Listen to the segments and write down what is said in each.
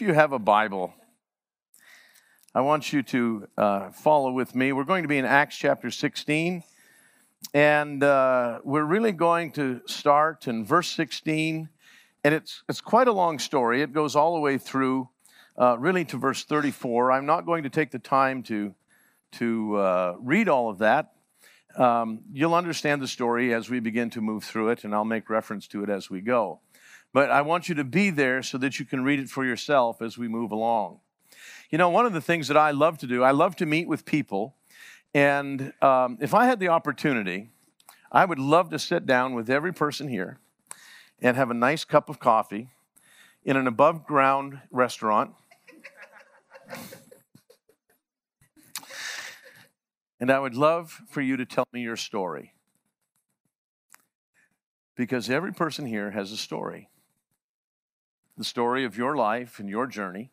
if you have a Bible, I want you to uh, follow with me. We're going to be in Acts chapter 16, and uh, we're really going to start in verse 16. And it's, it's quite a long story. It goes all the way through, uh, really, to verse 34. I'm not going to take the time to, to uh, read all of that. Um, you'll understand the story as we begin to move through it, and I'll make reference to it as we go. But I want you to be there so that you can read it for yourself as we move along. You know, one of the things that I love to do, I love to meet with people. And um, if I had the opportunity, I would love to sit down with every person here and have a nice cup of coffee in an above ground restaurant. and I would love for you to tell me your story. Because every person here has a story the story of your life and your journey.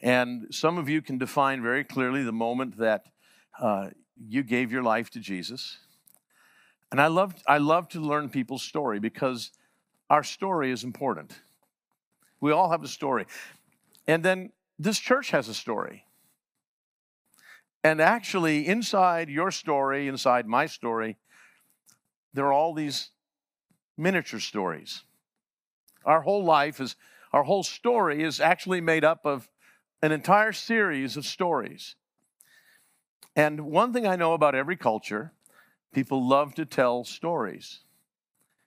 And some of you can define very clearly the moment that uh, you gave your life to Jesus. And I love, I love to learn people's story because our story is important. We all have a story. And then this church has a story. And actually, inside your story, inside my story, there are all these miniature stories. Our whole life is, our whole story is actually made up of an entire series of stories. And one thing I know about every culture, people love to tell stories.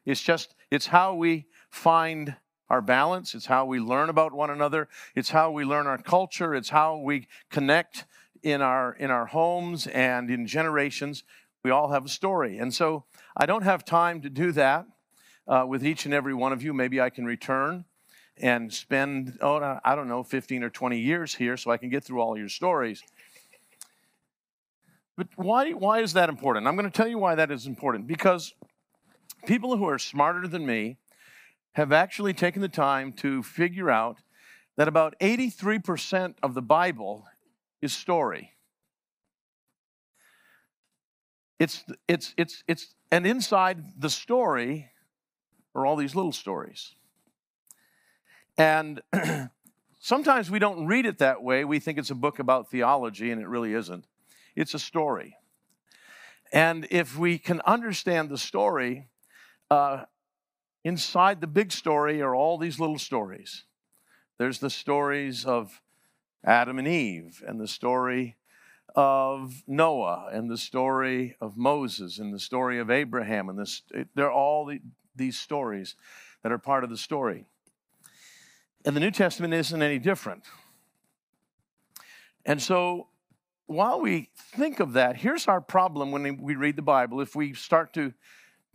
It's just, it's how we find our balance, it's how we learn about one another, it's how we learn our culture, it's how we connect in our in our homes and in generations. We all have a story. And so I don't have time to do that uh, with each and every one of you. Maybe I can return and spend, oh, I don't know, 15 or 20 years here so I can get through all your stories. But why, why is that important? I'm going to tell you why that is important. Because people who are smarter than me have actually taken the time to figure out that about 83% of the Bible is story. It's, it's, it's, it's, and inside the story are all these little stories. And sometimes we don't read it that way. We think it's a book about theology, and it really isn't. It's a story. And if we can understand the story, uh, inside the big story are all these little stories. There's the stories of Adam and Eve, and the story of Noah, and the story of Moses, and the story of Abraham, and this, they're all the, these stories that are part of the story. And the New Testament isn't any different. And so, while we think of that, here's our problem when we read the Bible. If we start to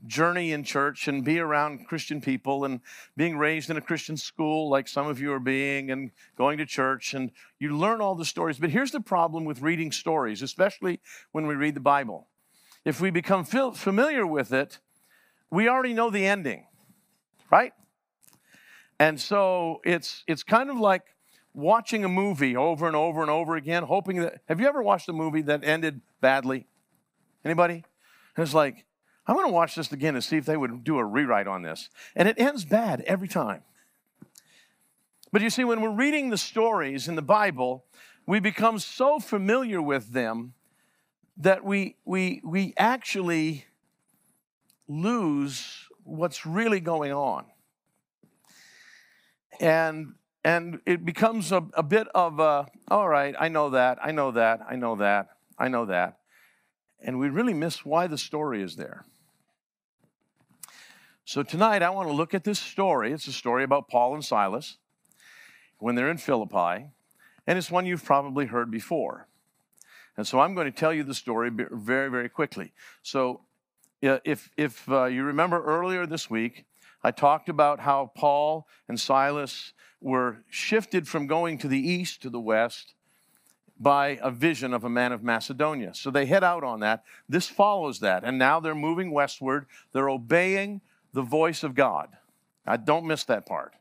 journey in church and be around Christian people and being raised in a Christian school, like some of you are being, and going to church, and you learn all the stories. But here's the problem with reading stories, especially when we read the Bible. If we become familiar with it, we already know the ending, right? And so it's it's kind of like watching a movie over and over and over again, hoping that have you ever watched a movie that ended badly? Anybody? And it's like, I'm gonna watch this again and see if they would do a rewrite on this. And it ends bad every time. But you see, when we're reading the stories in the Bible, we become so familiar with them that we, we, we actually lose what's really going on. And and it becomes a, a bit of a, all right, I know that, I know that, I know that, I know that. And we really miss why the story is there. So tonight I want to look at this story. It's a story about Paul and Silas when they're in Philippi, and it's one you've probably heard before. And so I'm going to tell you the story very, very quickly. So if, if uh, you remember earlier this week, I talked about how Paul and Silas were shifted from going to the east to the west by a vision of a man of Macedonia. So they head out on that. This follows that. And now they're moving westward. They're obeying the voice of God. I don't miss that part.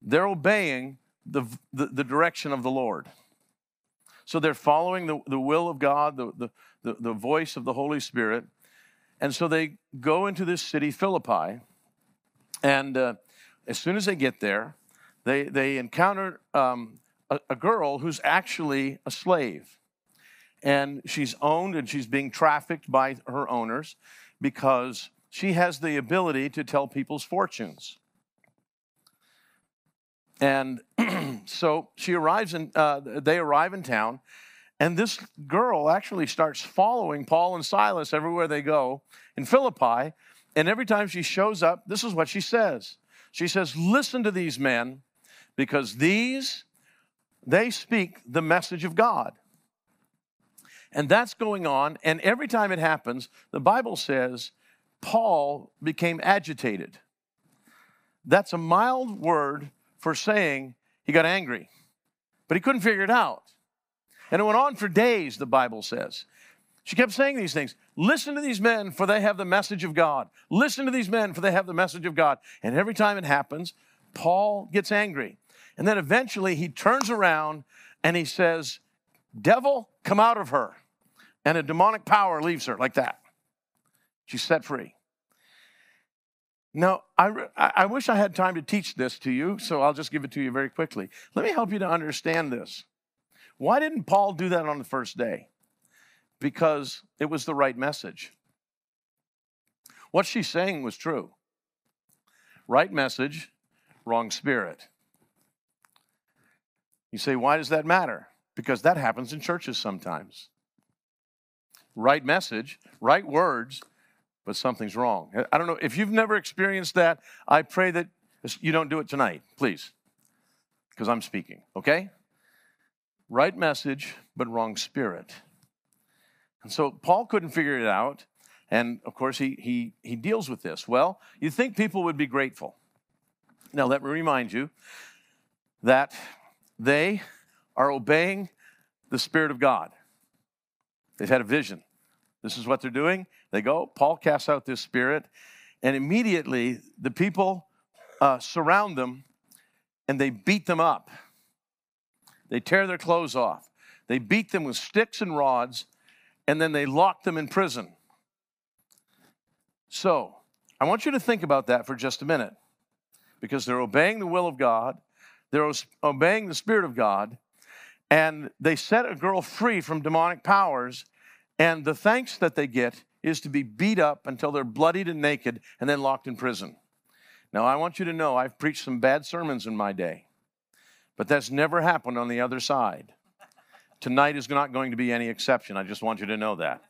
They're obeying the, the, the direction of the Lord. So they're following the, the will of God, the, the, the, the voice of the Holy Spirit. And so they go into this city, Philippi, and uh, as soon as they get there, they, they encounter um, a, a girl who's actually a slave. And she's owned and she's being trafficked by her owners because she has the ability to tell people's fortunes. And so she arrives in, uh, they arrive in town, and this girl actually starts following Paul and Silas everywhere they go in Philippi. And every time she shows up, this is what she says. She says, Listen to these men, because these, they speak the message of God. And that's going on. And every time it happens, the Bible says Paul became agitated. That's a mild word for saying he got angry, but he couldn't figure it out. And it went on for days, the Bible says. She kept saying these things. Listen to these men, for they have the message of God. Listen to these men, for they have the message of God. And every time it happens, Paul gets angry. And then eventually he turns around and he says, Devil, come out of her. And a demonic power leaves her like that. She's set free. Now, I, I wish I had time to teach this to you, so I'll just give it to you very quickly. Let me help you to understand this. Why didn't Paul do that on the first day? Because it was the right message. What she's saying was true. Right message, wrong spirit. You say, why does that matter? Because that happens in churches sometimes. Right message, right words, but something's wrong. I don't know. If you've never experienced that, I pray that you don't do it tonight, please, because I'm speaking, okay? Right message, but wrong spirit. And so Paul couldn't figure it out. And of course, he, he, he deals with this. Well, you think people would be grateful. Now, let me remind you that they are obeying the Spirit of God. They've had a vision. This is what they're doing. They go, Paul casts out this spirit, and immediately the people uh, surround them and they beat them up. They tear their clothes off. They beat them with sticks and rods, and then they lock them in prison. So, I want you to think about that for just a minute because they're obeying the will of God, they're obeying the Spirit of God, and they set a girl free from demonic powers. And the thanks that they get is to be beat up until they're bloodied and naked and then locked in prison. Now, I want you to know I've preached some bad sermons in my day, but that's never happened on the other side. Tonight is not going to be any exception. I just want you to know that.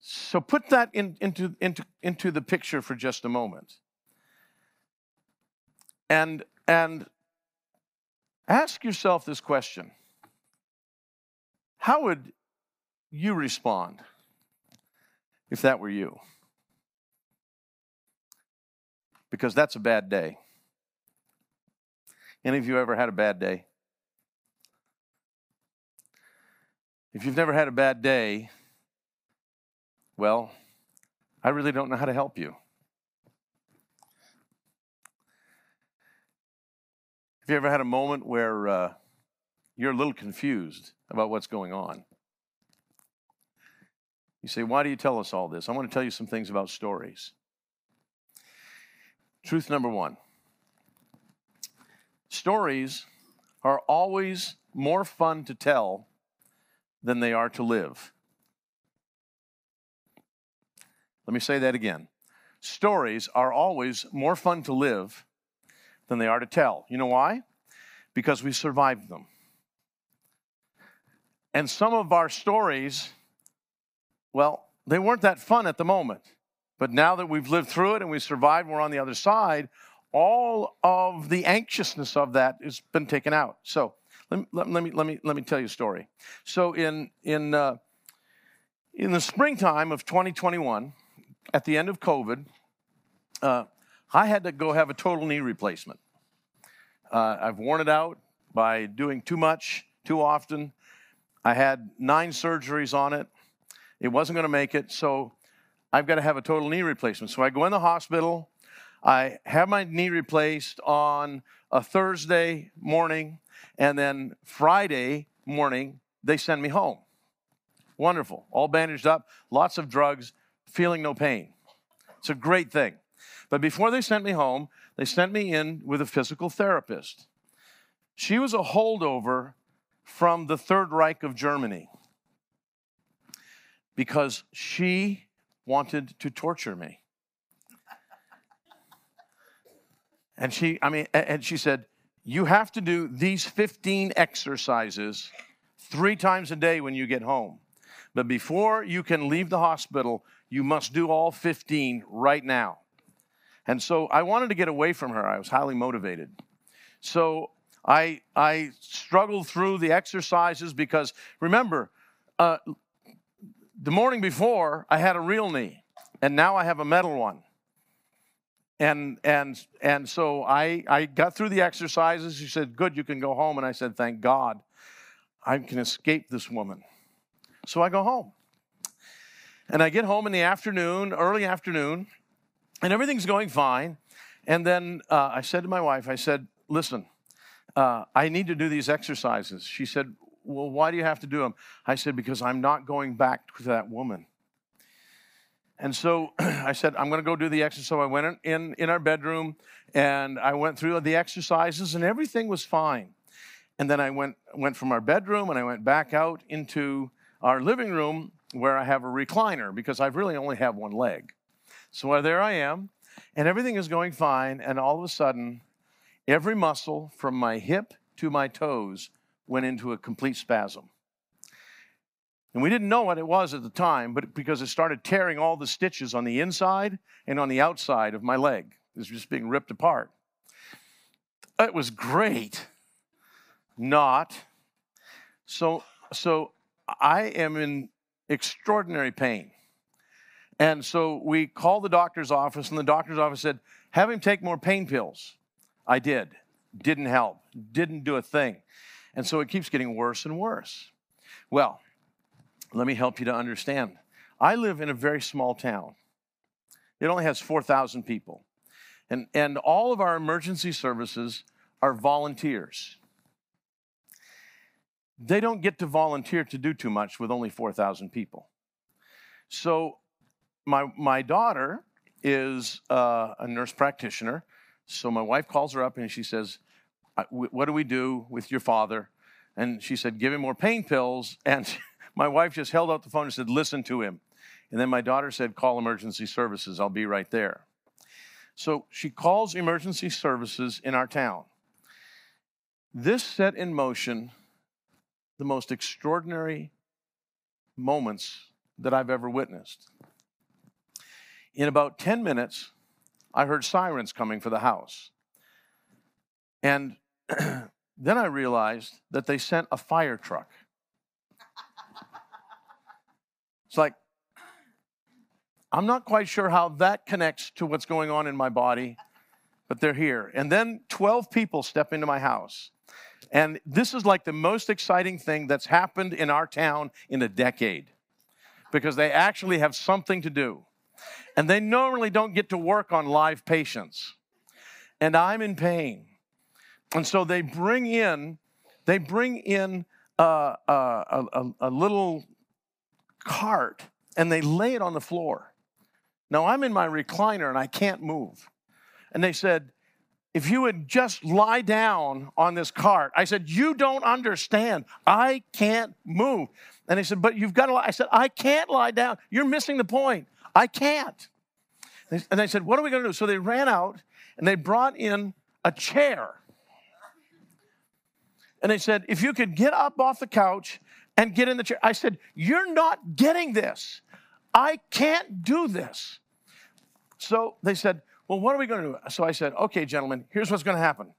So put that in, into, into, into the picture for just a moment. And, and ask yourself this question How would you respond if that were you? Because that's a bad day. Any of you ever had a bad day? If you've never had a bad day, well, I really don't know how to help you. Have you ever had a moment where uh, you're a little confused about what's going on? You say, Why do you tell us all this? I want to tell you some things about stories. Truth number one stories are always more fun to tell than they are to live. Let me say that again. Stories are always more fun to live than they are to tell. You know why? Because we survived them. And some of our stories, well, they weren't that fun at the moment. But now that we've lived through it and we survived, we're on the other side, all of the anxiousness of that has been taken out. So let me, let, me, let me, let me tell you a story. So in, in, uh, in the springtime of 2021, at the end of COVID, uh, I had to go have a total knee replacement. Uh, I've worn it out by doing too much, too often. I had nine surgeries on it. It wasn't going to make it, so I've got to have a total knee replacement. So I go in the hospital. I have my knee replaced on a Thursday morning, and then Friday morning, they send me home. Wonderful. All bandaged up, lots of drugs, feeling no pain. It's a great thing. But before they sent me home, they sent me in with a physical therapist. She was a holdover from the Third Reich of Germany because she wanted to torture me. And she, I mean, and she said, You have to do these 15 exercises three times a day when you get home. But before you can leave the hospital, you must do all 15 right now. And so I wanted to get away from her. I was highly motivated. So I, I struggled through the exercises because remember, uh, the morning before I had a real knee, and now I have a metal one. And, and, and so I, I got through the exercises. She said, Good, you can go home. And I said, Thank God I can escape this woman. So I go home. And I get home in the afternoon, early afternoon, and everything's going fine. And then uh, I said to my wife, I said, Listen, uh, I need to do these exercises. She said, Well, why do you have to do them? I said, Because I'm not going back to that woman. And so I said, I'm going to go do the exercise. So I went in, in our bedroom and I went through the exercises, and everything was fine. And then I went, went from our bedroom and I went back out into our living room where I have a recliner because I really only have one leg. So there I am, and everything is going fine. And all of a sudden, every muscle from my hip to my toes went into a complete spasm. And we didn't know what it was at the time, but because it started tearing all the stitches on the inside and on the outside of my leg. It was just being ripped apart. It was great. Not. So, so I am in extraordinary pain. And so we called the doctor's office, and the doctor's office said, Have him take more pain pills. I did. Didn't help. Didn't do a thing. And so it keeps getting worse and worse. Well, let me help you to understand. I live in a very small town. It only has 4,000 people. And, and all of our emergency services are volunteers. They don't get to volunteer to do too much with only 4,000 people. So, my, my daughter is uh, a nurse practitioner. So, my wife calls her up and she says, What do we do with your father? And she said, Give him more pain pills. And my wife just held out the phone and said, Listen to him. And then my daughter said, Call emergency services. I'll be right there. So she calls emergency services in our town. This set in motion the most extraordinary moments that I've ever witnessed. In about 10 minutes, I heard sirens coming for the house. And then I realized that they sent a fire truck. It's like, I'm not quite sure how that connects to what's going on in my body, but they're here. And then 12 people step into my house. And this is like the most exciting thing that's happened in our town in a decade because they actually have something to do. And they normally don't get to work on live patients. And I'm in pain. And so they bring in, they bring in a, a, a, a little cart and they lay it on the floor. Now I'm in my recliner and I can't move. And they said, if you would just lie down on this cart. I said, You don't understand. I can't move. And they said, But you've got to lie. I said, I can't lie down. You're missing the point. I can't. And they said, What are we going to do? So they ran out and they brought in a chair. And they said, If you could get up off the couch and get in the chair. I said, You're not getting this. I can't do this. So they said, Well, what are we going to do? So I said, Okay, gentlemen, here's what's going to happen.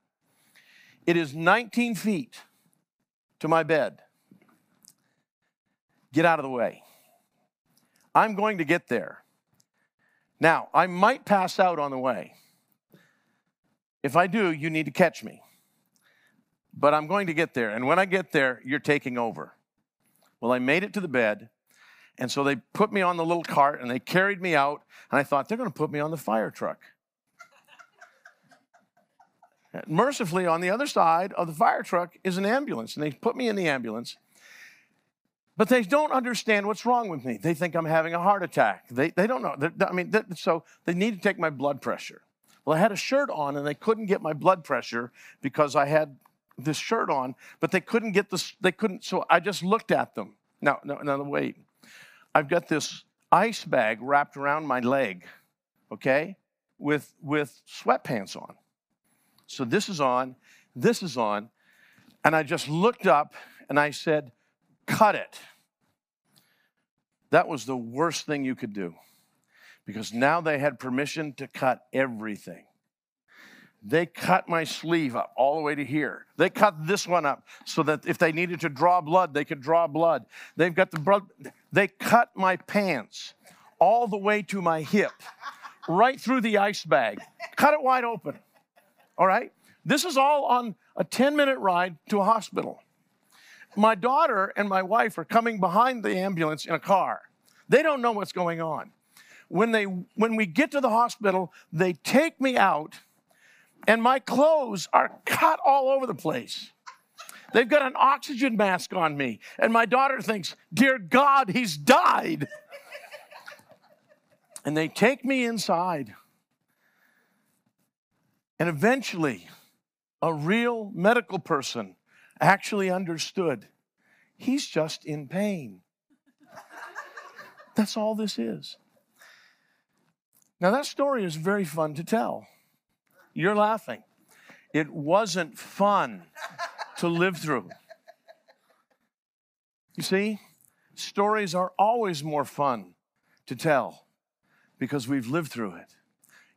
It is 19 feet to my bed. Get out of the way. I'm going to get there. Now, I might pass out on the way. If I do, you need to catch me. But I'm going to get there. And when I get there, you're taking over. Well, I made it to the bed. And so they put me on the little cart and they carried me out. And I thought, they're going to put me on the fire truck. Mercifully, on the other side of the fire truck is an ambulance. And they put me in the ambulance. But they don't understand what's wrong with me. They think I'm having a heart attack. They, they don't know. They're, I mean, so they need to take my blood pressure. Well, I had a shirt on and they couldn't get my blood pressure because I had this shirt on, but they couldn't get this, they couldn't, so I just looked at them. Now, no, no, wait. I've got this ice bag wrapped around my leg, okay, with, with sweatpants on. So this is on, this is on, and I just looked up and I said, cut it. That was the worst thing you could do because now they had permission to cut everything. They cut my sleeve up all the way to here. They cut this one up so that if they needed to draw blood, they could draw blood. They've got the blood. They cut my pants all the way to my hip, right through the ice bag, cut it wide open. All right? This is all on a 10 minute ride to a hospital. My daughter and my wife are coming behind the ambulance in a car. They don't know what's going on. When, they, when we get to the hospital, they take me out, and my clothes are cut all over the place. They've got an oxygen mask on me, and my daughter thinks, Dear God, he's died. and they take me inside. And eventually, a real medical person actually understood he's just in pain. That's all this is. Now, that story is very fun to tell. You're laughing. It wasn't fun to live through. You see, stories are always more fun to tell because we've lived through it.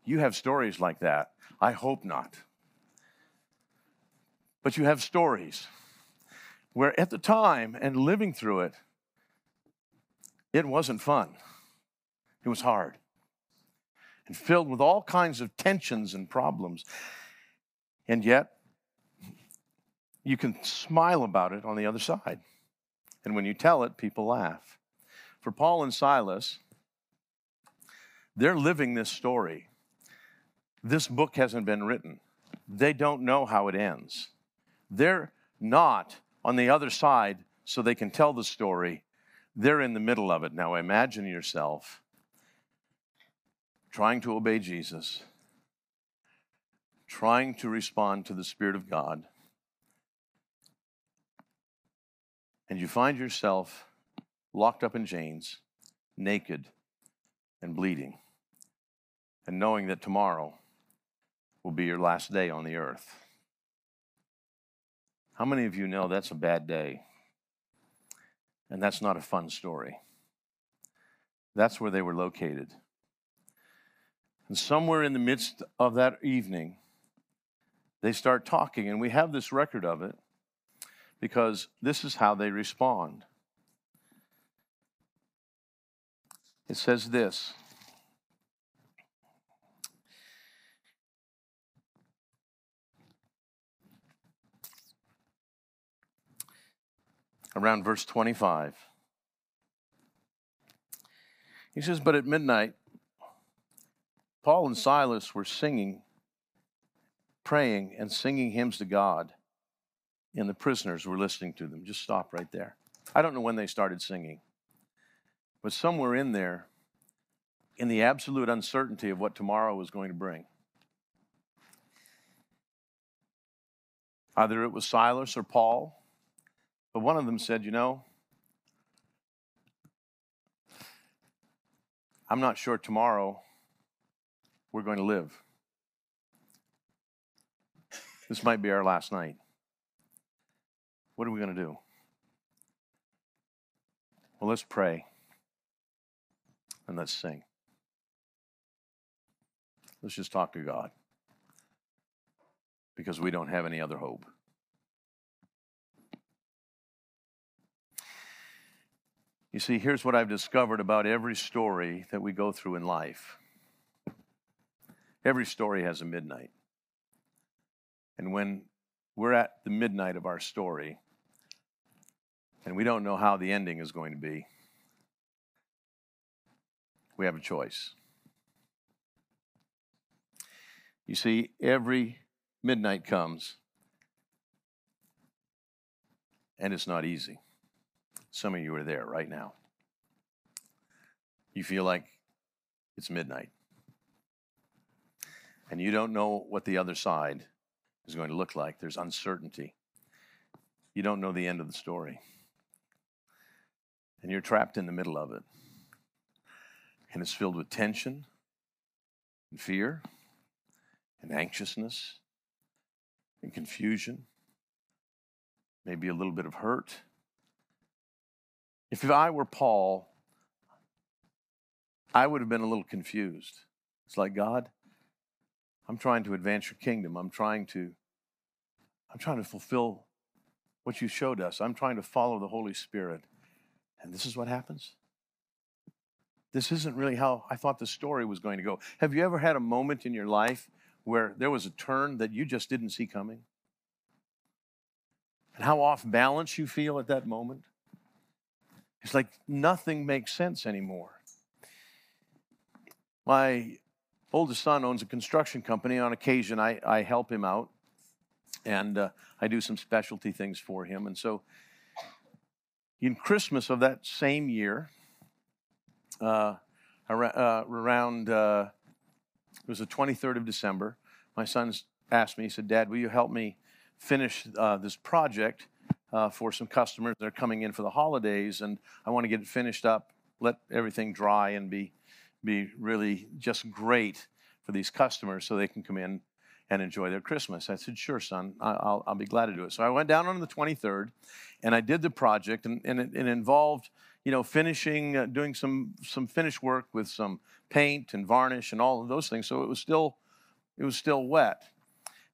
You have stories like that. I hope not. But you have stories where at the time and living through it, it wasn't fun. It was hard and filled with all kinds of tensions and problems. And yet, you can smile about it on the other side. And when you tell it, people laugh. For Paul and Silas, they're living this story. This book hasn't been written. They don't know how it ends. They're not on the other side so they can tell the story. They're in the middle of it. Now imagine yourself trying to obey Jesus, trying to respond to the Spirit of God, and you find yourself locked up in chains, naked and bleeding, and knowing that tomorrow will be your last day on the earth. How many of you know that's a bad day? And that's not a fun story. That's where they were located. And somewhere in the midst of that evening, they start talking, and we have this record of it because this is how they respond. It says this. Around verse 25. He says, But at midnight, Paul and Silas were singing, praying, and singing hymns to God, and the prisoners were listening to them. Just stop right there. I don't know when they started singing, but somewhere in there, in the absolute uncertainty of what tomorrow was going to bring, either it was Silas or Paul, but one of them said, You know, I'm not sure tomorrow we're going to live. This might be our last night. What are we going to do? Well, let's pray and let's sing. Let's just talk to God because we don't have any other hope. You see, here's what I've discovered about every story that we go through in life Every story has a midnight. And when we're at the midnight of our story, and we don't know how the ending is going to be, we have a choice. You see, every midnight comes, and it's not easy. Some of you are there right now. You feel like it's midnight. And you don't know what the other side is going to look like. There's uncertainty. You don't know the end of the story. And you're trapped in the middle of it. And it's filled with tension and fear and anxiousness and confusion, maybe a little bit of hurt. If I were Paul, I would have been a little confused. It's like, God, I'm trying to advance your kingdom. I'm trying to I'm trying to fulfill what you showed us. I'm trying to follow the Holy Spirit. And this is what happens? This isn't really how I thought the story was going to go. Have you ever had a moment in your life where there was a turn that you just didn't see coming? And how off balance you feel at that moment? It's like nothing makes sense anymore. My oldest son owns a construction company. On occasion, I, I help him out, and uh, I do some specialty things for him. And so, in Christmas of that same year, uh, uh around uh, it was the 23rd of December, my son asked me. He said, "Dad, will you help me finish uh, this project for some customers that are coming in for the holidays? And I want to get it finished up, let everything dry, and be." Be really just great for these customers so they can come in and enjoy their Christmas. I said, sure, son, I'll, I'll be glad to do it. So I went down on the 23rd and I did the project and, and it, it, involved, you know, finishing, uh, doing some, some finish work with some paint and varnish and all of those things. So it was still, it was still wet.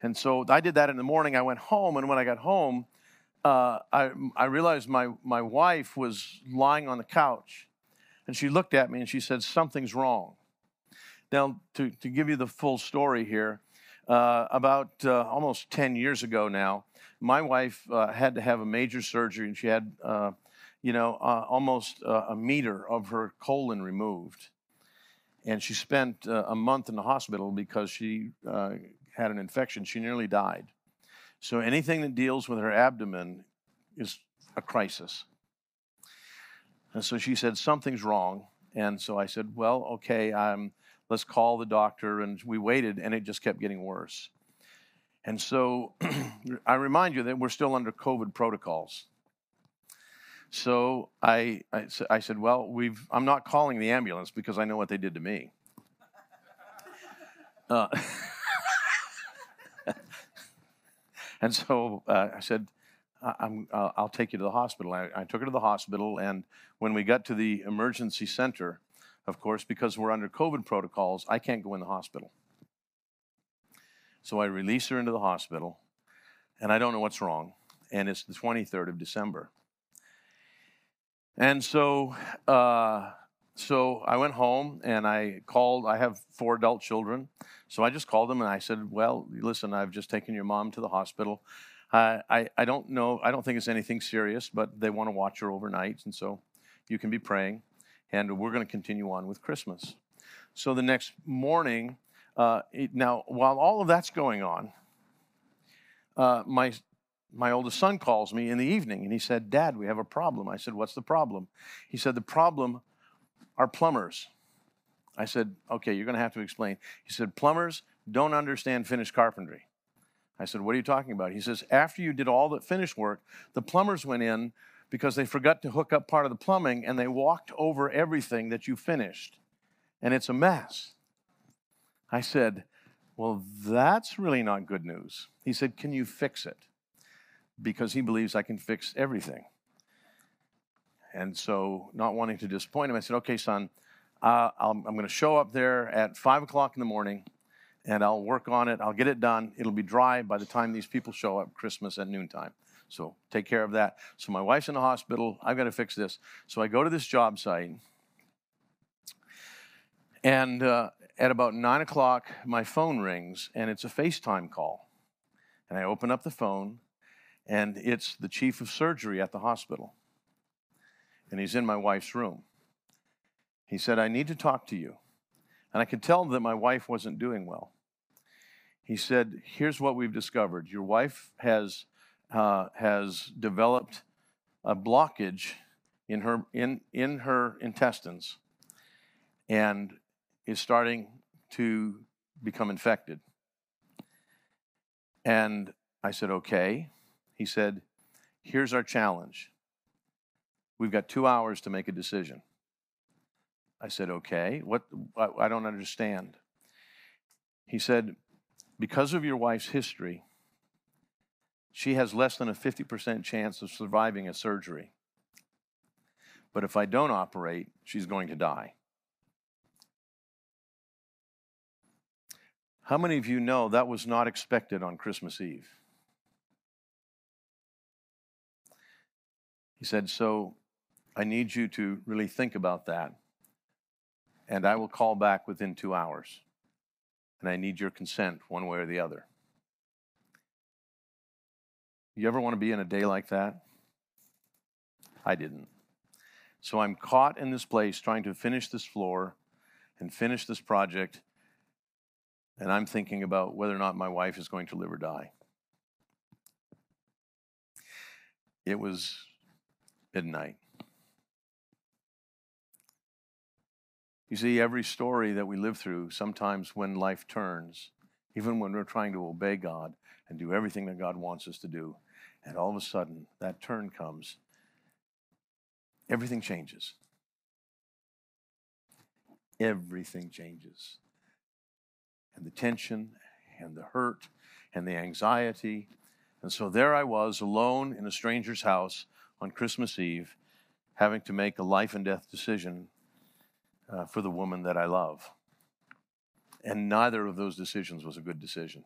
And so I did that in the morning. I went home and when I got home, uh, I, I realized my, my wife was lying on the couch and she looked at me and she said, Something's wrong. Now, to, to give you the full story here, uh, about uh, almost 10 years ago now, my wife uh, had to have a major surgery and she had, uh, you know, uh, almost uh, a meter of her colon removed. And she spent a month in the hospital because she had an infection. She nearly died. So anything that deals with her abdomen is a crisis. And so she said, Something's wrong. And so I said, Well, okay, um, let's call the doctor. And we waited, and it just kept getting worse. And so I remind you that we're still under COVID protocols. So I, I, I, said, Well, we've, I'm not calling the ambulance because I know what they did to me. Uh, and so uh, I said, I'm, uh, I'll take you to the hospital. I, I, took her to the hospital, and when we got to the emergency center, of course, because we're under COVID protocols, I can't go in the hospital. So I release her into the hospital, and I don't know what's wrong. And it's the 23rd of December. And so, uh, so I went home and I called. I have four adult children, so I just called them and I said, "Well, listen, I've just taken your mom to the hospital. I, I don't know, I don't think it's anything serious, but they want to watch her overnight. And so you can be praying. And we're going to continue on with Christmas. So the next morning, uh, it, now, while all of that's going on, uh, my, my oldest son calls me in the evening and he said, Dad, we have a problem. I said, What's the problem? He said, The problem are plumbers. I said, Okay, you're going to have to explain. He said, Plumbers don't understand finished carpentry. I said, What are you talking about? He says, After you did all the finish work, the plumbers went in because they forgot to hook up part of the plumbing and they walked over everything that you finished. And it's a mess. I said, Well, that's really not good news. He said, Can you fix it? Because he believes I can fix everything. And so, not wanting to disappoint him, I said, Okay, son, uh, I'm going to show up there at five o'clock in the morning and I'll work on it. I'll get it done. It'll be dry by the time these people show up Christmas at noontime. So take care of that. So my wife's in the hospital. I've got to fix this. So I go to this job site. And uh, at about nine o'clock, my phone rings and it's a FaceTime call. And I open up the phone and it's the chief of surgery at the hospital. And he's in my wife's room. He said, I need to talk to you. And I could tell that my wife wasn't doing well. He said, Here's what we've discovered. Your wife has, uh, has developed a blockage in her, in, in her intestines and is starting to become infected. And I said, Okay. He said, Here's our challenge. We've got two hours to make a decision. I said, Okay. What? I, I don't understand. He said, Because of your wife's history, she has less than a 50% chance of surviving a surgery. But if I don't operate, she's going to die. How many of you know that was not expected on Christmas Eve? He said, So I need you to really think about that. And I will call back within two hours. And I need your consent, one way or the other. You ever want to be in a day like that? I didn't. So I'm caught in this place trying to finish this floor and finish this project. And I'm thinking about whether or not my wife is going to live or die. It was midnight. You see, every story that we live through, sometimes when life turns, even when we're trying to obey God and do everything that God wants us to do, and all of a sudden that turn comes, everything changes. Everything changes. And the tension and the hurt and the anxiety. And so there I was alone in a stranger's house on Christmas Eve, having to make a life and death decision uh, for the woman that I love. And neither of those decisions was a good decision.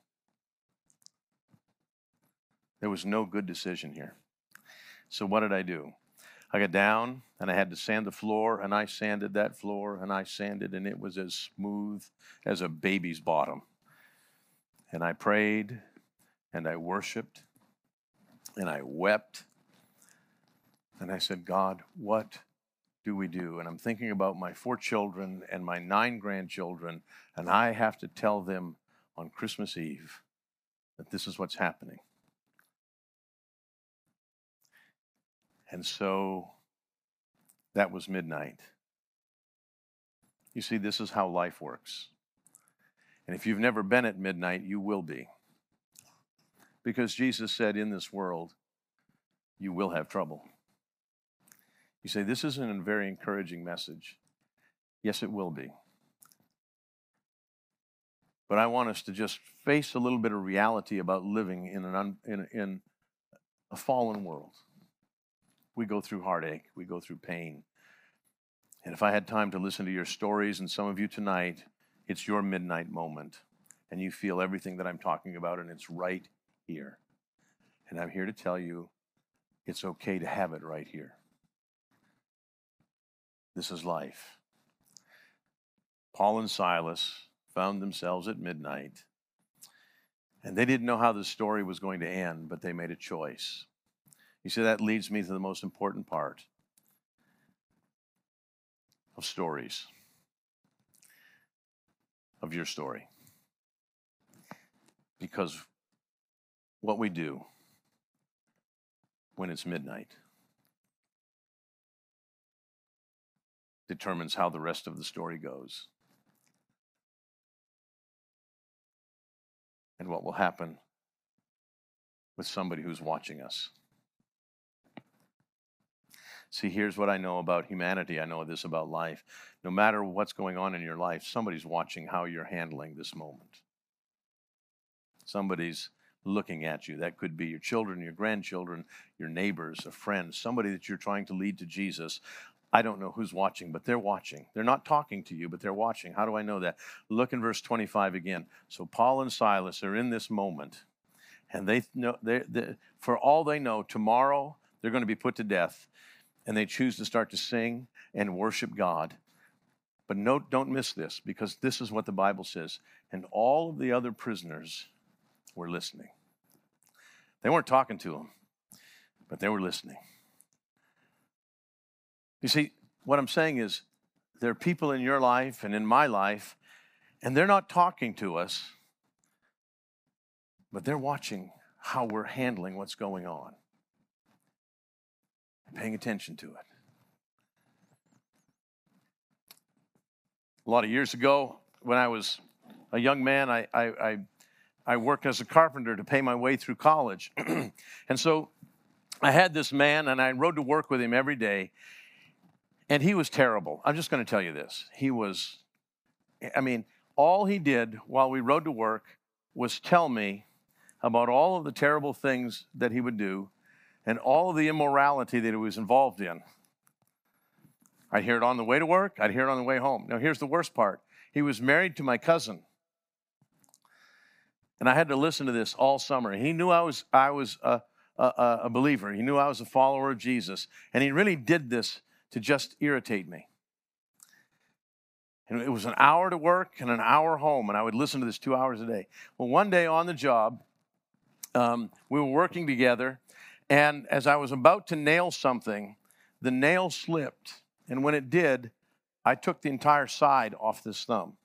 There was no good decision here. So, what did I do? I got down and I had to sand the floor, and I sanded that floor, and I sanded, and it was as smooth as a baby's bottom. And I prayed, and I worshiped, and I wept, and I said, God, what do we do? And I'm thinking about my four children and my nine grandchildren, and I have to tell them on Christmas Eve that this is what's happening. And so that was midnight. You see, this is how life works. And if you've never been at midnight, you will be. Because Jesus said, In this world, you will have trouble. You say, This isn't a very encouraging message. Yes, it will be. But I want us to just face a little bit of reality about living in, an un, in, in a fallen world. We go through heartache, we go through pain. And if I had time to listen to your stories, and some of you tonight, it's your midnight moment, and you feel everything that I'm talking about, and it's right here. And I'm here to tell you it's okay to have it right here. This is life. Paul and Silas found themselves at midnight, and they didn't know how the story was going to end, but they made a choice. You see, that leads me to the most important part of stories, of your story. Because what we do when it's midnight determines how the rest of the story goes. And what will happen with somebody who's watching us. See, here's what I know about humanity. I know this about life. No matter what's going on in your life, somebody's watching how you're handling this moment. Somebody's looking at you. That could be your children, your grandchildren, your neighbors, a friend, somebody that you're trying to lead to Jesus. I don't know who's watching, but they're watching. They're not talking to you, but they're watching. How do I know that? Look in verse 25 again. So Paul and Silas are in this moment, and they know, they, they, for all they know, tomorrow they're going to be put to death, and they choose to start to sing and worship God. But note, don't miss this, because this is what the Bible says. And all of the other prisoners were listening. They weren't talking to him, but they were listening. You see, what I'm saying is there are people in your life and in my life, and they're not talking to us, but they're watching how we're handling what's going on paying attention to it. A lot of years ago, when I was a young man, I, I, I, I worked as a carpenter to pay my way through college. and so I had this man, and I rode to work with him every day. And he was terrible. I'm just going to tell you this. He was, I mean, all he did while we rode to work was tell me about all of the terrible things that he would do and all of the immorality that he was involved in. I'd hear it on the way to work, I'd hear it on the way home. Now, here's the worst part he was married to my cousin. And I had to listen to this all summer. He knew I was, I was a, a, a believer, he knew I was a follower of Jesus. And he really did this to just irritate me. And it was an hour to work and an hour home, and I would listen to this two hours a day. Well, one day on the job, um, we were working together, and as I was about to nail something, the nail slipped. And when it did, I took the entire side off this thumb.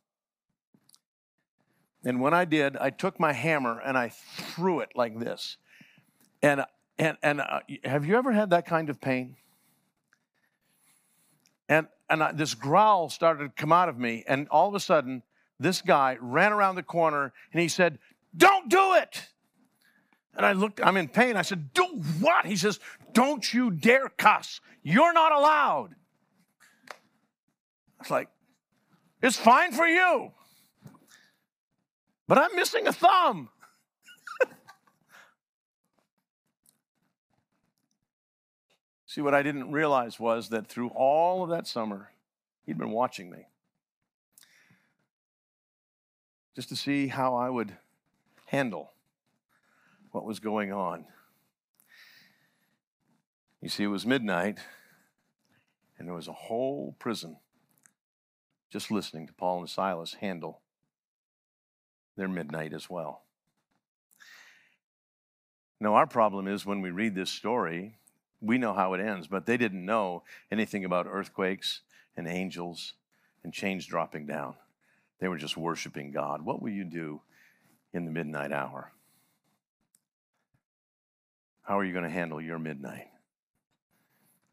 And when I did, I took my hammer and I threw it like this. And, and, and uh, have you ever had that kind of pain? And, and I, this growl started to come out of me. And all of a sudden, this guy ran around the corner and he said, Don't do it. And I looked, I'm in pain. I said, Do what? He says, Don't you dare cuss. You're not allowed. It's like, It's fine for you. But I'm missing a thumb. See, what I didn't realize was that through all of that summer, he'd been watching me just to see how I would handle what was going on. You see, it was midnight, and there was a whole prison just listening to Paul and Silas handle their midnight as well. Now, our problem is when we read this story, we know how it ends, but they didn't know anything about earthquakes and angels and chains dropping down. They were just worshiping God. What will you do in the midnight hour? How are you going to handle your midnight?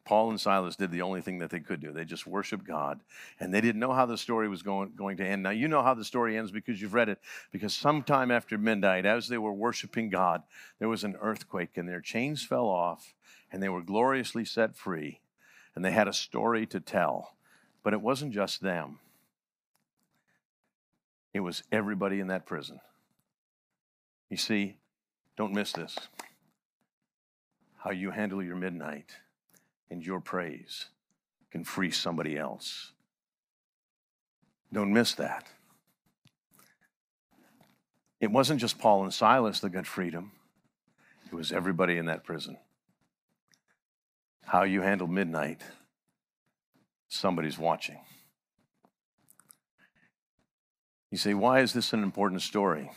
Paul and Silas did the only thing that they could do. They just worshiped God, and they didn't know how the story was going, going to end. Now, you know how the story ends because you've read it. Because sometime after midnight, as they were worshiping God, there was an earthquake, and their chains fell off, and they were gloriously set free, and they had a story to tell. But it wasn't just them, it was everybody in that prison. You see, don't miss this. How you handle your midnight and your praise can free somebody else. Don't miss that. It wasn't just Paul and Silas that got freedom, it was everybody in that prison. How you handle midnight, somebody's watching. You say, why is this an important story?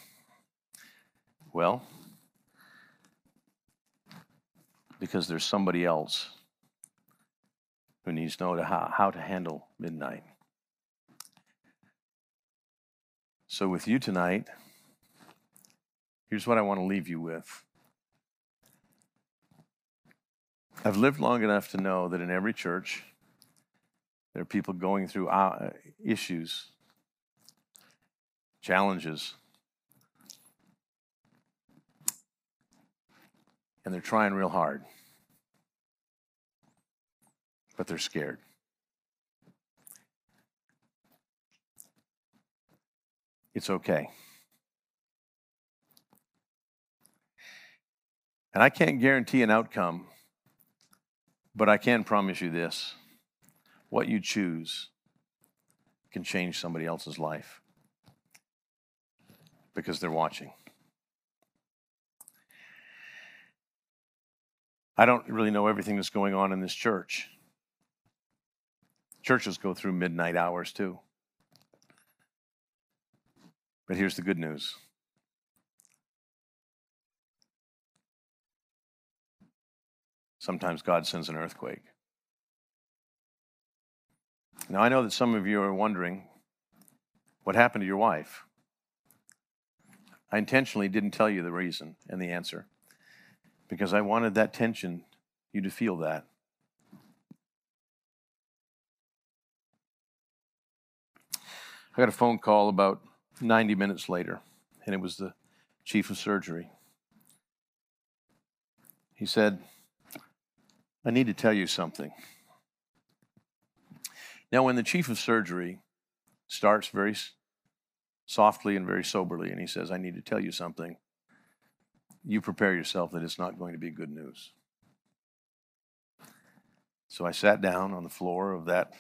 Well, because there's somebody else who needs to know how, to handle midnight. So, with you tonight, here's what I want to leave you with. I've lived long enough to know that in every church, there are people going through uh, issues, challenges, and they're trying real hard but they're scared. It's okay. And I can't guarantee an outcome, but I can promise you this what you choose can change somebody else's life because they're watching. I don't really know everything that's going on in this church. Churches go through midnight hours too. But here's the good news sometimes God sends an earthquake. Now, I know that some of you are wondering what happened to your wife. I intentionally didn't tell you the reason and the answer because I wanted that tension, you to feel that. I got a phone call about 90 minutes later, and it was the chief of surgery. He said, I need to tell you something. Now, when the chief of surgery starts very softly and very soberly, and he says, I need to tell you something, you prepare yourself that it's not going to be good news. So I sat down on the floor of that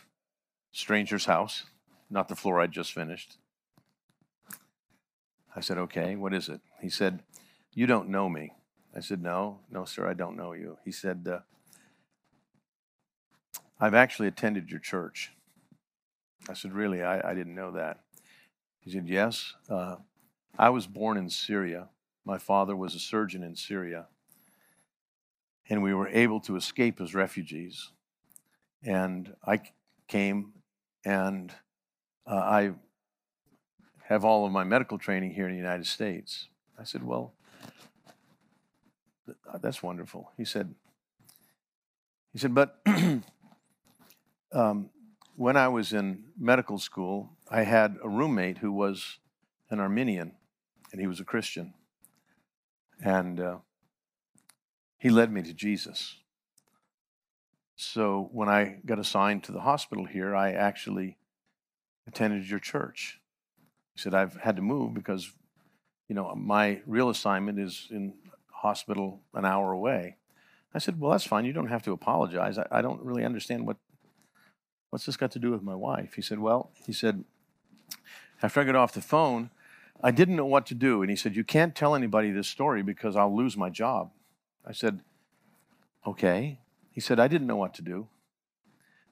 stranger's house, not the floor I'd just finished. I said, Okay, what is it? He said, You don't know me. I said, No, no, sir, I don't know you. He said, uh, I've actually attended your church. I said, Really? I, I didn't know that. He said, Yes. Uh, I was born in Syria. My father was a surgeon in Syria. And we were able to escape as refugees. And I came and uh, I have all of my medical training here in the United States. I said, Well, that's wonderful. He said, he said, but um, when I was in medical school, I had a roommate who was an Armenian, and he was a Christian. And uh, he led me to Jesus. So when I got assigned to the hospital here, I actually attended your church. He said, I've had to move because, you know, my real assignment is in hospital an hour away. I said, Well, that's fine. You don't have to apologize. I, I don't really understand what what's this got to do with my wife? He said, Well, he said, after I got off the phone, I didn't know what to do. And he said, You can't tell anybody this story because I'll lose my job. I said, Okay. He said, I didn't know what to do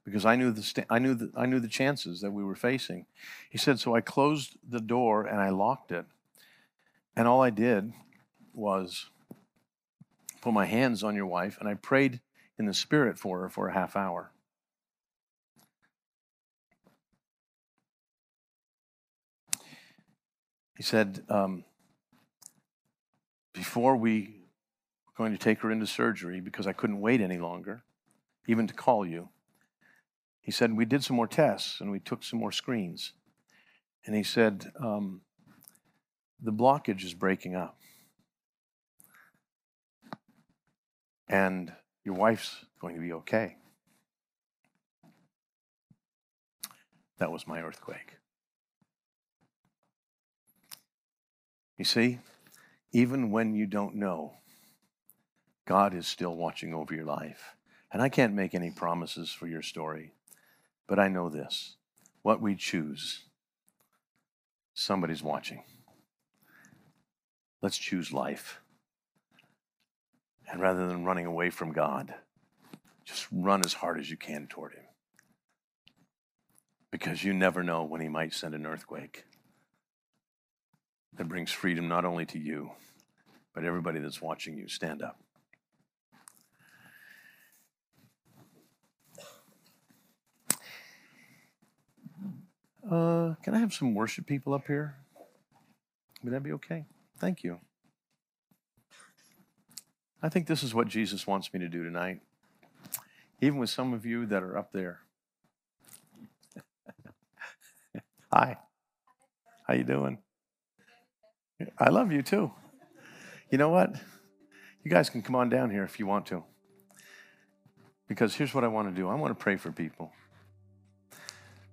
because I knew the, st- I, knew the, I knew the chances that we were facing. He said, So I closed the door and I locked it. And all I did was put my hands on your wife and I prayed in the spirit for her for a half hour. He said, um, before we were going to take her into surgery, because I couldn't wait any longer, even to call you, he said, we did some more tests and we took some more screens. And he said, um, the blockage is breaking up. And your wife's going to be okay. That was my earthquake. You see, even when you don't know, God is still watching over your life. And I can't make any promises for your story, but I know this what we choose, somebody's watching. Let's choose life. And rather than running away from God, just run as hard as you can toward Him. Because you never know when He might send an earthquake that brings freedom not only to you, but everybody that's watching you. Stand up. Uh, can I have some worship people up here? Would that be okay? Thank you. I think this is what Jesus wants me to do tonight, even with some of you that are up there. Hi. How you doing? I love you too. You know what? You guys can come on down here if you want to. Because here's what I want to do I want to pray for people.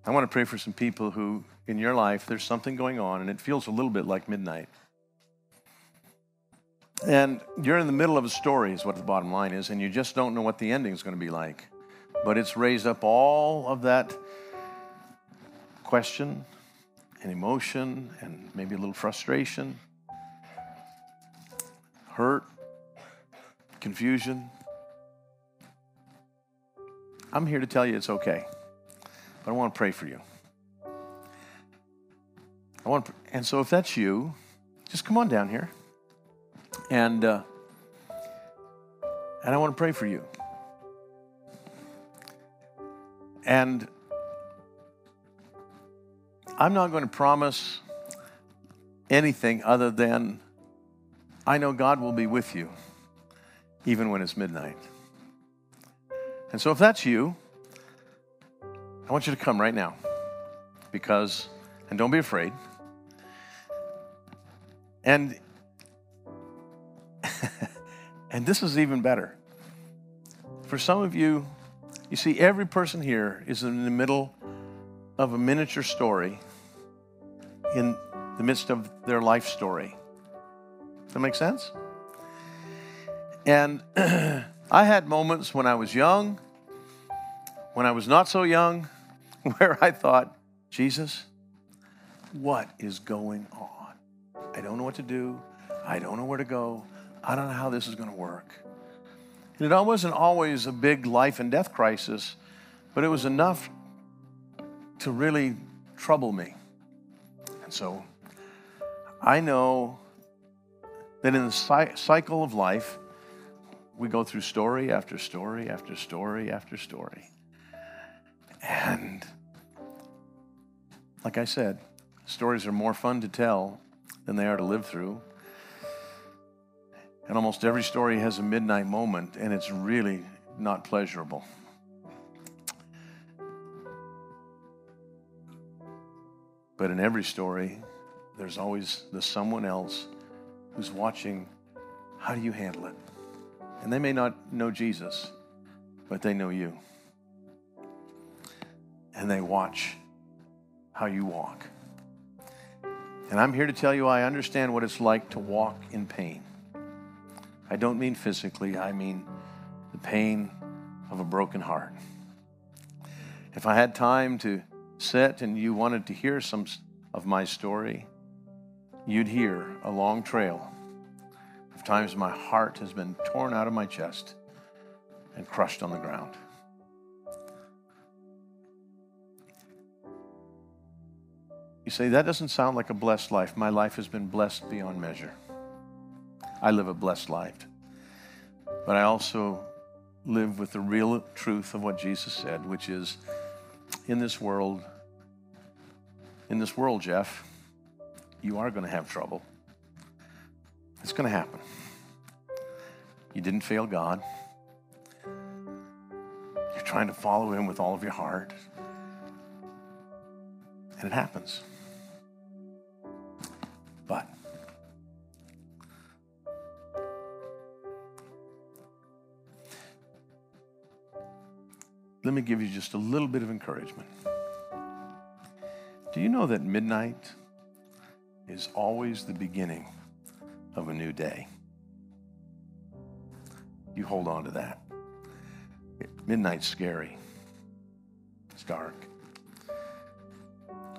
I want to pray for some people who, in your life, there's something going on and it feels a little bit like midnight. And you're in the middle of a story, is what the bottom line is, and you just don't know what the ending is going to be like. But it's raised up all of that question and emotion and maybe a little frustration, hurt, confusion. I'm here to tell you it's okay, but I want to pray for you. I want, to, and so if that's you, just come on down here, and uh, and I want to pray for you. And I'm not going to promise anything other than I know God will be with you even when it's midnight. And so if that's you, I want you to come right now because, and don't be afraid, And and this is even better. For some of you, you see, every person here is in the middle of a miniature story in the midst of their life story. Does that make sense? And I had moments when I was young, when I was not so young, where I thought, Jesus, what is going on? I don't know what to do. I don't know where to go. I don't know how this is going to work. And it wasn't always a big life and death crisis, but it was enough to really trouble me. And so I know that in the cycle of life, we go through story after story after story after story. And like I said, stories are more fun to tell than they are to live through. And almost every story has a midnight moment, and it's really not pleasurable. But in every story, there's always the someone else who's watching how do you handle it? And they may not know Jesus, but they know you. And they watch how you walk. And I'm here to tell you I understand what it's like to walk in pain. I don't mean physically, I mean the pain of a broken heart. If I had time to sit and you wanted to hear some of my story, you'd hear a long trail of times my heart has been torn out of my chest and crushed on the ground. You say, that doesn't sound like a blessed life. My life has been blessed beyond measure. I live a blessed life. But I also live with the real truth of what Jesus said, which is in this world, in this world, Jeff, you are going to have trouble. It's going to happen. You didn't fail God. You're trying to follow Him with all of your heart. And it happens. Let me give you just a little bit of encouragement. Do you know that midnight is always the beginning of a new day? You hold on to that. Midnight's scary, it's dark,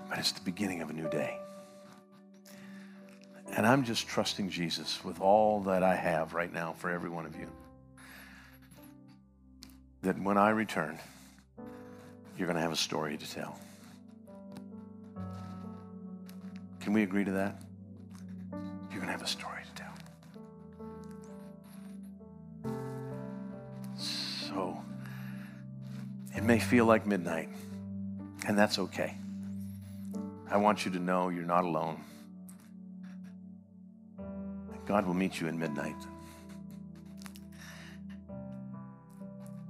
but it's the beginning of a new day. And I'm just trusting Jesus with all that I have right now for every one of you. That when I return, you're going to have a story to tell. Can we agree to that? You're going to have a story to tell. So, it may feel like midnight, and that's okay. I want you to know you're not alone. God will meet you in midnight.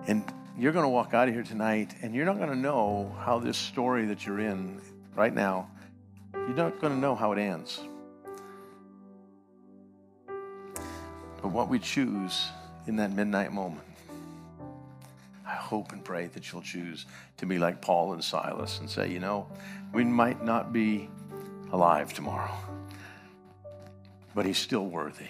And you're going to walk out of here tonight, and you're not going to know how this story that you're in right now, you're not going to know how it ends. But what we choose in that midnight moment, I hope and pray that you'll choose to be like Paul and Silas and say, you know, we might not be alive tomorrow but he's still worthy.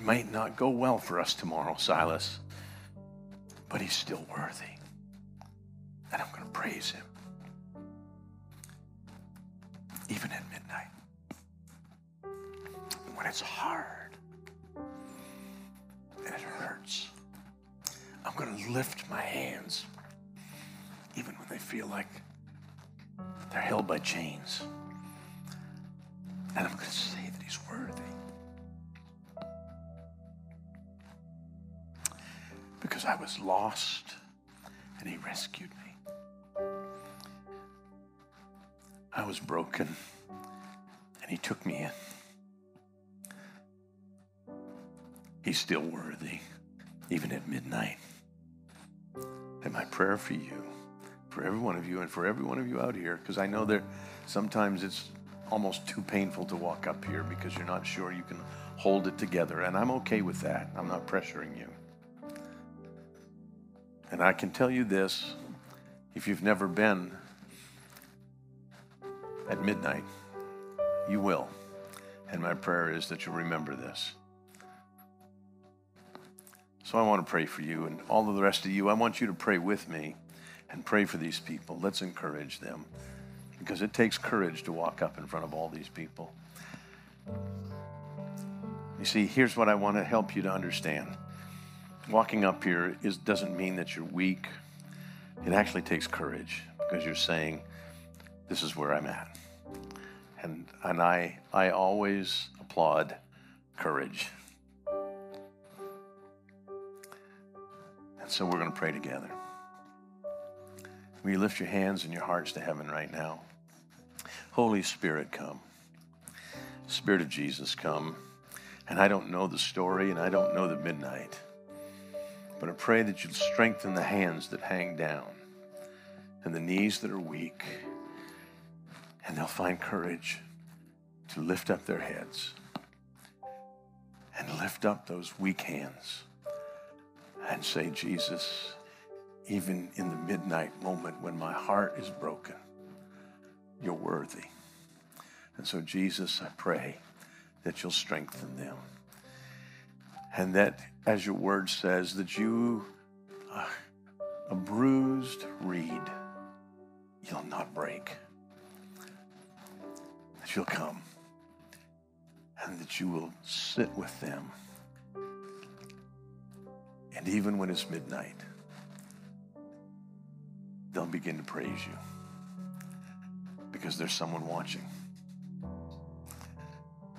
It might not go well for us tomorrow, Silas, but he's still worthy. And I'm going to praise him. Even at midnight, when it's hard and it hurts, I'm going to lift my hands even when they feel like they're held by chains. And I'm going to say Because I was lost and He rescued me. I was broken and He took me in. He's still worthy, even at midnight. And my prayer for you for every one of you and for every one of you out here, because I know there sometimes it's almost too painful to walk up here because you're not sure you can hold it together. And I'm okay with that. I'm not pressuring you. And I can tell you this if you've never been at midnight, you will. And my prayer is that you'll remember this. So I want to pray for you and all of the rest of you. I want you to pray with me and pray for these people. Let's encourage them because it takes courage to walk up in front of all these people. You see, here's what I want to help you to understand. Walking up here is, doesn't mean that you're weak. It actually takes courage because you're saying, This is where I'm at. And, and I, I always applaud courage. And so we're going to pray together. Will you lift your hands and your hearts to heaven right now? Holy Spirit, come. Spirit of Jesus, come. And I don't know the story and I don't know the midnight, but I pray that you'll strengthen the hands that hang down and the knees that are weak, and they'll find courage to lift up their heads and lift up those weak hands and say, Jesus, even in the midnight moment when my heart is broken, you're worthy. And so, Jesus, I pray that you'll strengthen them. And that, as your word says, that you, uh, a bruised reed, you'll not break. That you'll come and that you will sit with them. And even when it's midnight, they'll begin to praise you because there's someone watching.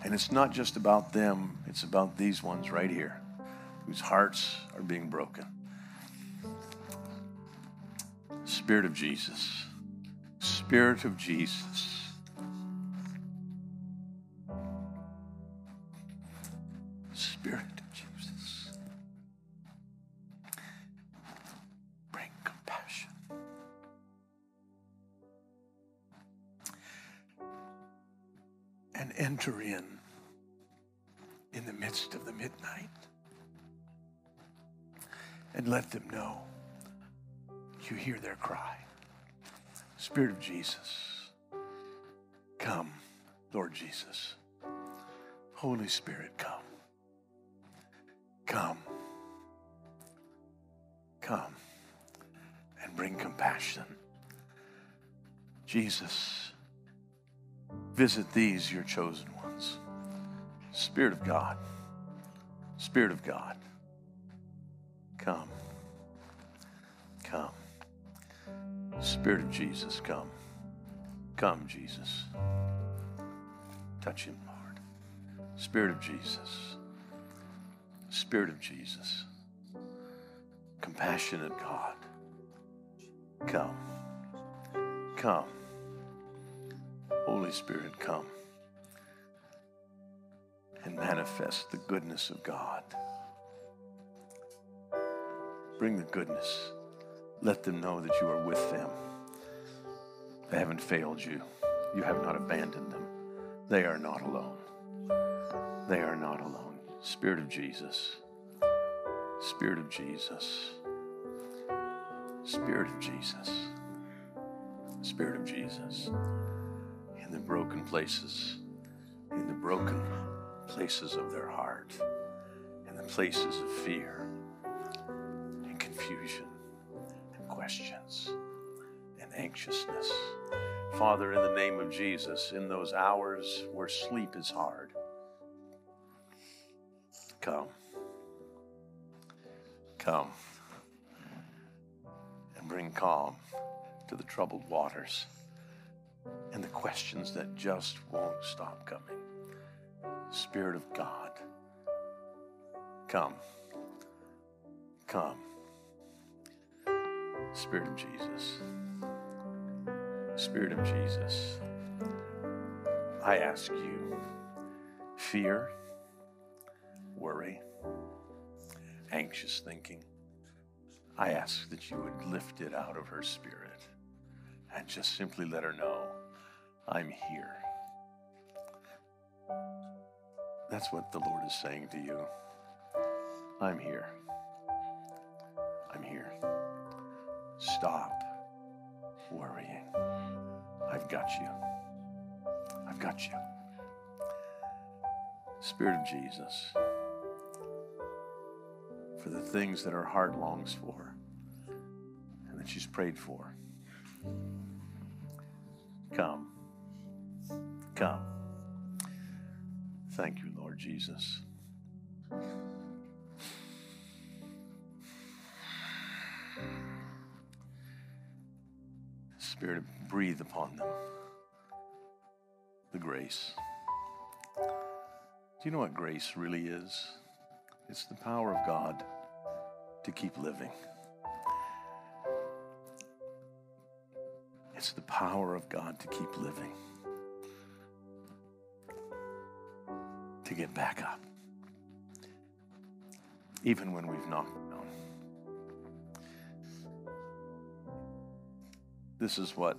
And it's not just about them, it's about these ones right here whose hearts are being broken. Spirit of Jesus, Spirit of Jesus. Holy Spirit, come. Come. Come and bring compassion. Jesus, visit these, your chosen ones. Spirit of God, Spirit of God, come. Come. Spirit of Jesus, come. Come, Jesus. Touch him. Spirit of Jesus. Spirit of Jesus. Compassionate God. Come. Come. Holy Spirit, come and manifest the goodness of God. Bring the goodness. Let them know that you are with them. They haven't failed you. You have not abandoned them. They are not alone. They are not alone. Spirit of Jesus. Spirit of Jesus. Spirit of Jesus. Spirit of Jesus. In the broken places, in the broken places of their heart, in the places of fear and confusion and questions and anxiousness. Father, in the name of Jesus, in those hours where sleep is hard, come. Come and bring calm to the troubled waters and the questions that just won't stop coming. Spirit of God, come. Come. Spirit of Jesus. Spirit of Jesus. I ask you, fear, worry, anxious thinking, I ask that you would lift it out of her spirit. and just simply let her know I'm here. That's what the Lord is saying to you. I'm here. I'm here. Stop worrying. I've got you. I've got you. Spirit of Jesus, for the things that her heart longs for and that she's prayed for. Come. Come. Thank you, Lord Jesus. Spirit, breathe upon them the grace. Do you know what grace really is? It's the power of God to keep living. It's the power of God to keep living, to get back up, even when we've knocked down. This is what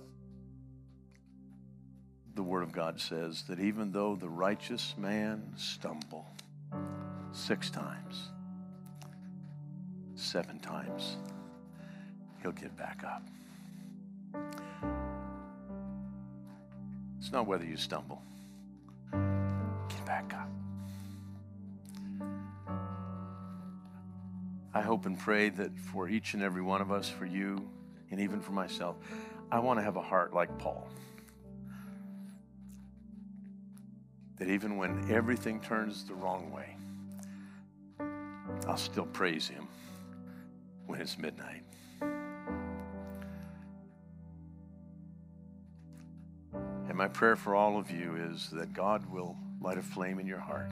the Word of God says that even though the righteous man stumble six times, seven times, he'll get back up. It's not whether you stumble, get back up. I hope and pray that for each and every one of us, for you, and even for myself, I want to have a heart like Paul. That even when everything turns the wrong way, I'll still praise Him when it's midnight. And my prayer for all of you is that God will light a flame in your heart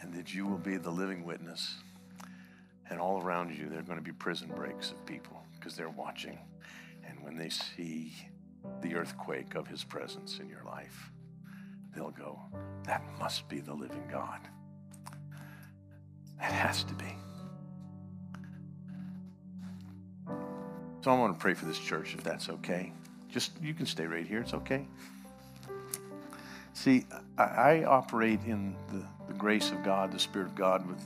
and that you will be the living witness. And all around you, there are going to be prison breaks of people because they're watching. And when they see the earthquake of his presence in your life, they'll go, That must be the living God. It has to be. So I want to pray for this church if that's okay. Just, you can stay right here, it's okay. See, I, I operate in the, the grace of God, the Spirit of God, with,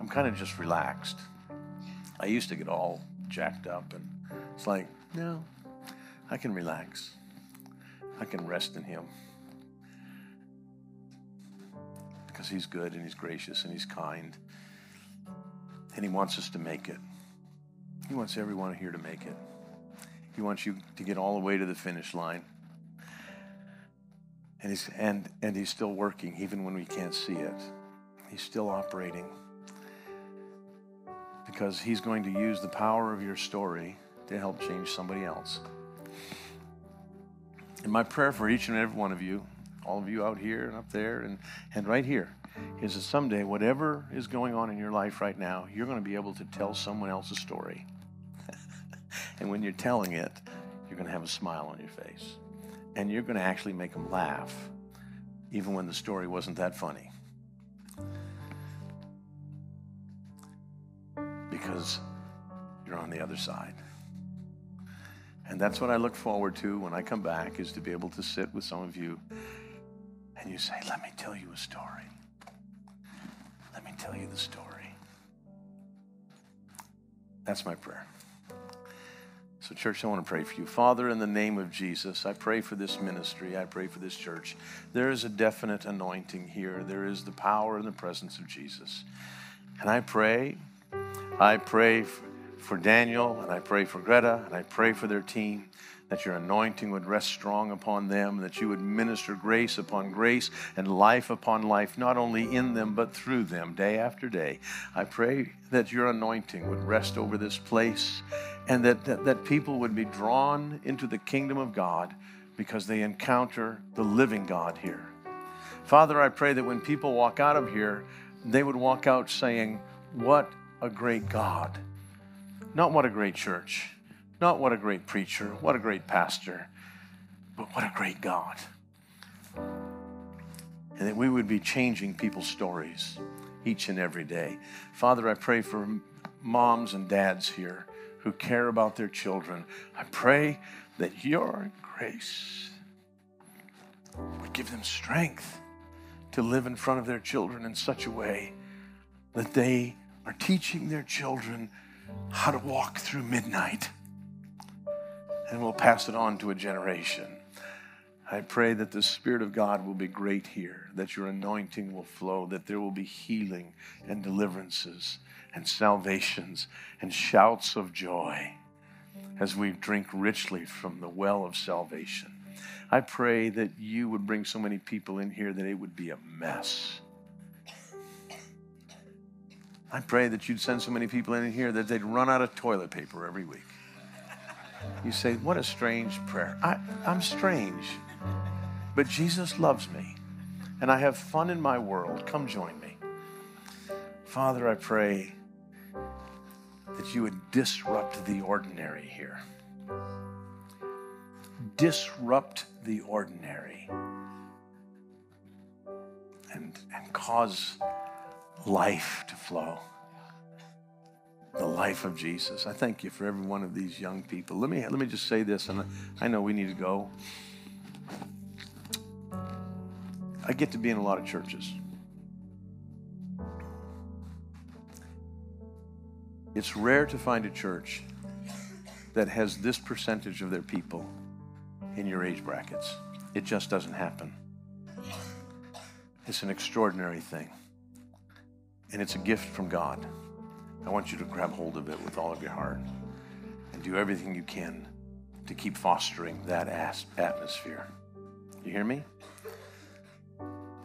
I'm kind of just relaxed. I used to get all jacked up, and it's like, no, I can relax. I can rest in Him. Because He's good and He's gracious and He's kind. And He wants us to make it. He wants everyone here to make it. He wants you to get all the way to the finish line. And he's, and, and he's still working even when we can't see it. He's still operating because he's going to use the power of your story to help change somebody else. And my prayer for each and every one of you, all of you out here and up there and, and right here, is that someday, whatever is going on in your life right now, you're going to be able to tell someone else a story. and when you're telling it, you're going to have a smile on your face. And you're going to actually make them laugh, even when the story wasn't that funny. Because you're on the other side. And that's what I look forward to when I come back is to be able to sit with some of you and you say, "Let me tell you a story. Tell you the story." That's my prayer. So, church, I want to pray for you. Father, in the name of Jesus, I pray for this ministry. I pray for this church. There is a definite anointing here, there is the power and the presence of Jesus. And I pray, I pray for Daniel, and I pray for Greta, and I pray for their team that your anointing would rest strong upon them, that you would minister grace upon grace and life upon life, not only in them, but through them, day after day. I pray that your anointing would rest over this place and that, that, that people would be drawn into the kingdom of God because they encounter the living God here. Father, I pray that when people walk out of here, they would walk out saying, What a great God. Not what a great church not what a great preacher, what a great pastor, but what a great God. And that we would be changing people's stories each and every day. Father, I pray for moms and dads here who care about their children. I pray that your grace would give them strength to live in front of their children in such a way that they are teaching their children how to walk through midnight and we'll pass it on to a generation. I pray that the Spirit of God will be great here, that your anointing will flow, that there will be healing and deliverances and salvations and shouts of joy as we drink richly from the well of salvation. I pray that you would bring so many people in here that it would be a mess. I pray that you'd send so many people in here that they'd run out of toilet paper every week. You say, What a strange prayer. I, I'm strange, but Jesus loves me, and I have fun in my world. Come join me. Father, I pray that you would disrupt the ordinary here. Disrupt the ordinary and, and cause life to flow. The life of Jesus. I thank you for every one of these young people. Let me, let me just say this, and I know we need to go. I get to be in a lot of churches. It's rare to find a church that has this percentage of their people in your age brackets. It just doesn't happen. It's an extraordinary thing. And it's a gift from God. I want you to grab hold of it with all of your heart and do everything you can to keep fostering that atmosphere. You hear me?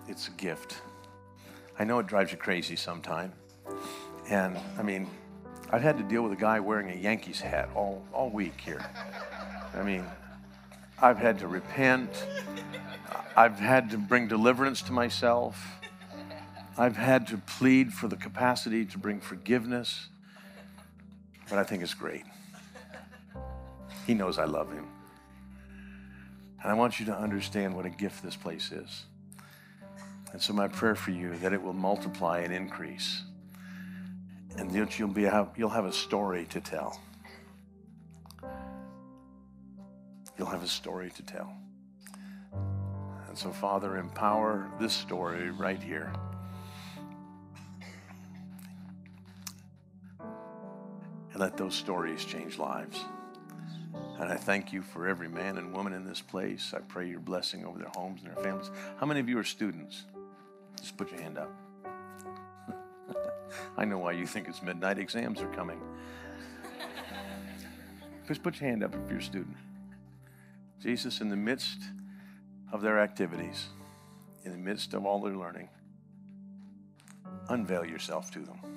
It's a gift. I know it drives you crazy sometime. And I mean, I've had to deal with a guy wearing a Yankees hat all, all week here. I mean, I've had to repent. I've had to bring deliverance to myself. I've had to plead for the capacity to bring forgiveness, but I think it's great. He knows I love him. And I want you to understand what a gift this place is. And so, my prayer for you that it will multiply and increase, and that you'll, be, you'll have a story to tell. You'll have a story to tell. And so, Father, empower this story right here. And let those stories change lives. And I thank you for every man and woman in this place. I pray your blessing over their homes and their families. How many of you are students? Just put your hand up. I know why you think it's midnight. Exams are coming. Just put your hand up if you're a student. Jesus, in the midst of their activities, in the midst of all their learning, unveil yourself to them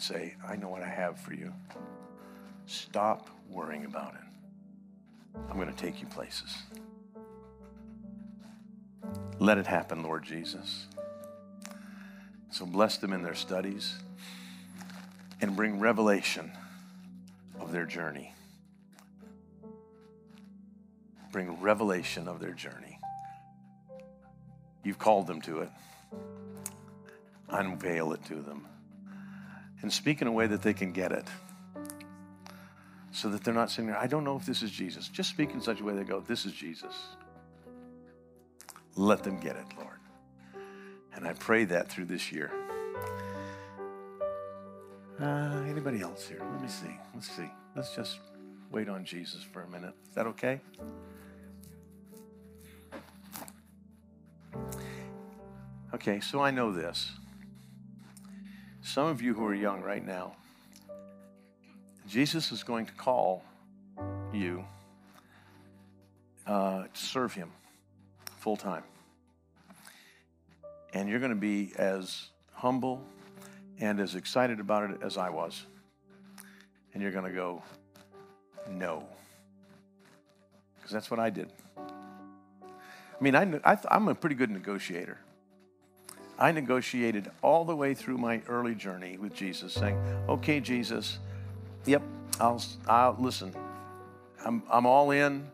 and say, I know what I have for you. Stop worrying about it. I'm going to take you places. Let it happen, Lord Jesus. So bless them in their studies and bring revelation of their journey. Bring revelation of their journey. You've called them to it. Unveil it to them and speak in a way that they can get it. So that they're not sitting there, I don't know if this is Jesus. Just speak in such a way they go, This is Jesus. Let them get it, Lord. And I pray that through this year. Uh, anybody else here? Let me see. Let's see. Let's just wait on Jesus for a minute. Is that okay? Okay, so I know this. Some of you who are young right now, Jesus is going to call you uh, to serve Him full time. And you're going to be as humble and as excited about it as I was. And you're going to go, no. Because that's what I did. I mean, I, I, I'm a pretty good negotiator. I negotiated all the way through my early journey with Jesus, saying, "Okay, Jesus, yep, I'll, I'll listen. I'm, I'm all in,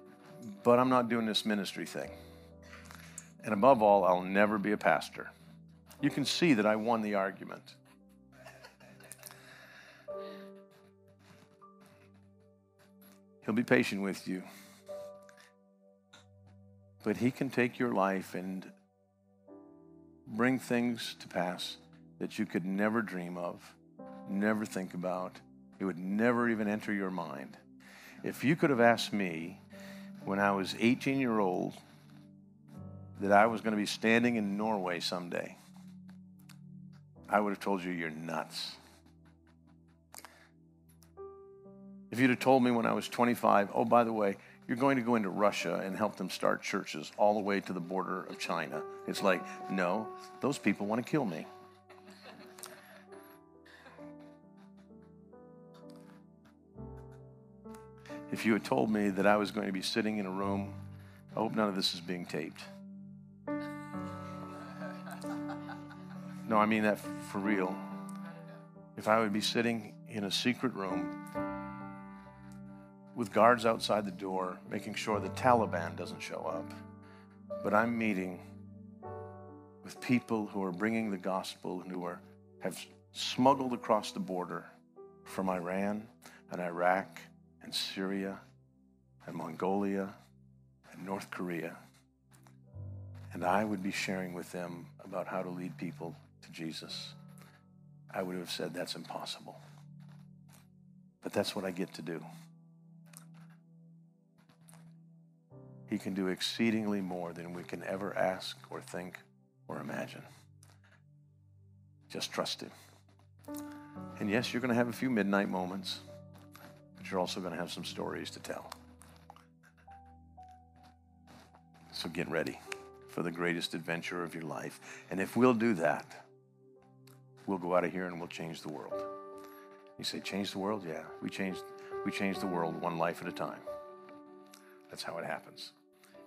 but I'm not doing this ministry thing. And above all, I'll never be a pastor." You can see that I won the argument. He'll be patient with you. But He can take your life and bring things to pass that you could never dream of, never think about. It would never even enter your mind. If you could have asked me when I was 18 year old that I was going to be standing in Norway someday, I would have told you you're nuts. If you'd have told me when I was 25, oh, by the way, you're going to go into Russia and help them start churches all the way to the border of China, it's like, no, those people want to kill me. If you had told me that I was going to be sitting in a room, I hope none of this is being taped. No, I mean that for real. If I would be sitting in a secret room with guards outside the door, making sure the Taliban doesn't show up, but I'm meeting with people who are bringing the gospel and who are, have smuggled across the border from Iran and Iraq and Syria and Mongolia and North Korea. And I would be sharing with them about how to lead people to Jesus. I would have said that's impossible. But that's what I get to do. He can do exceedingly more than we can ever ask or think or imagine. Just trust Him. And yes, you're going to have a few midnight moments but you're also going to have some stories to tell. So get ready for the greatest adventure of your life. And if we'll do that, we'll go out of here and we'll change the world. You say, change the world? Yeah, we change, we change the world one life at a time. That's how it happens.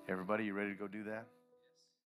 Everybody, you ready to go do that?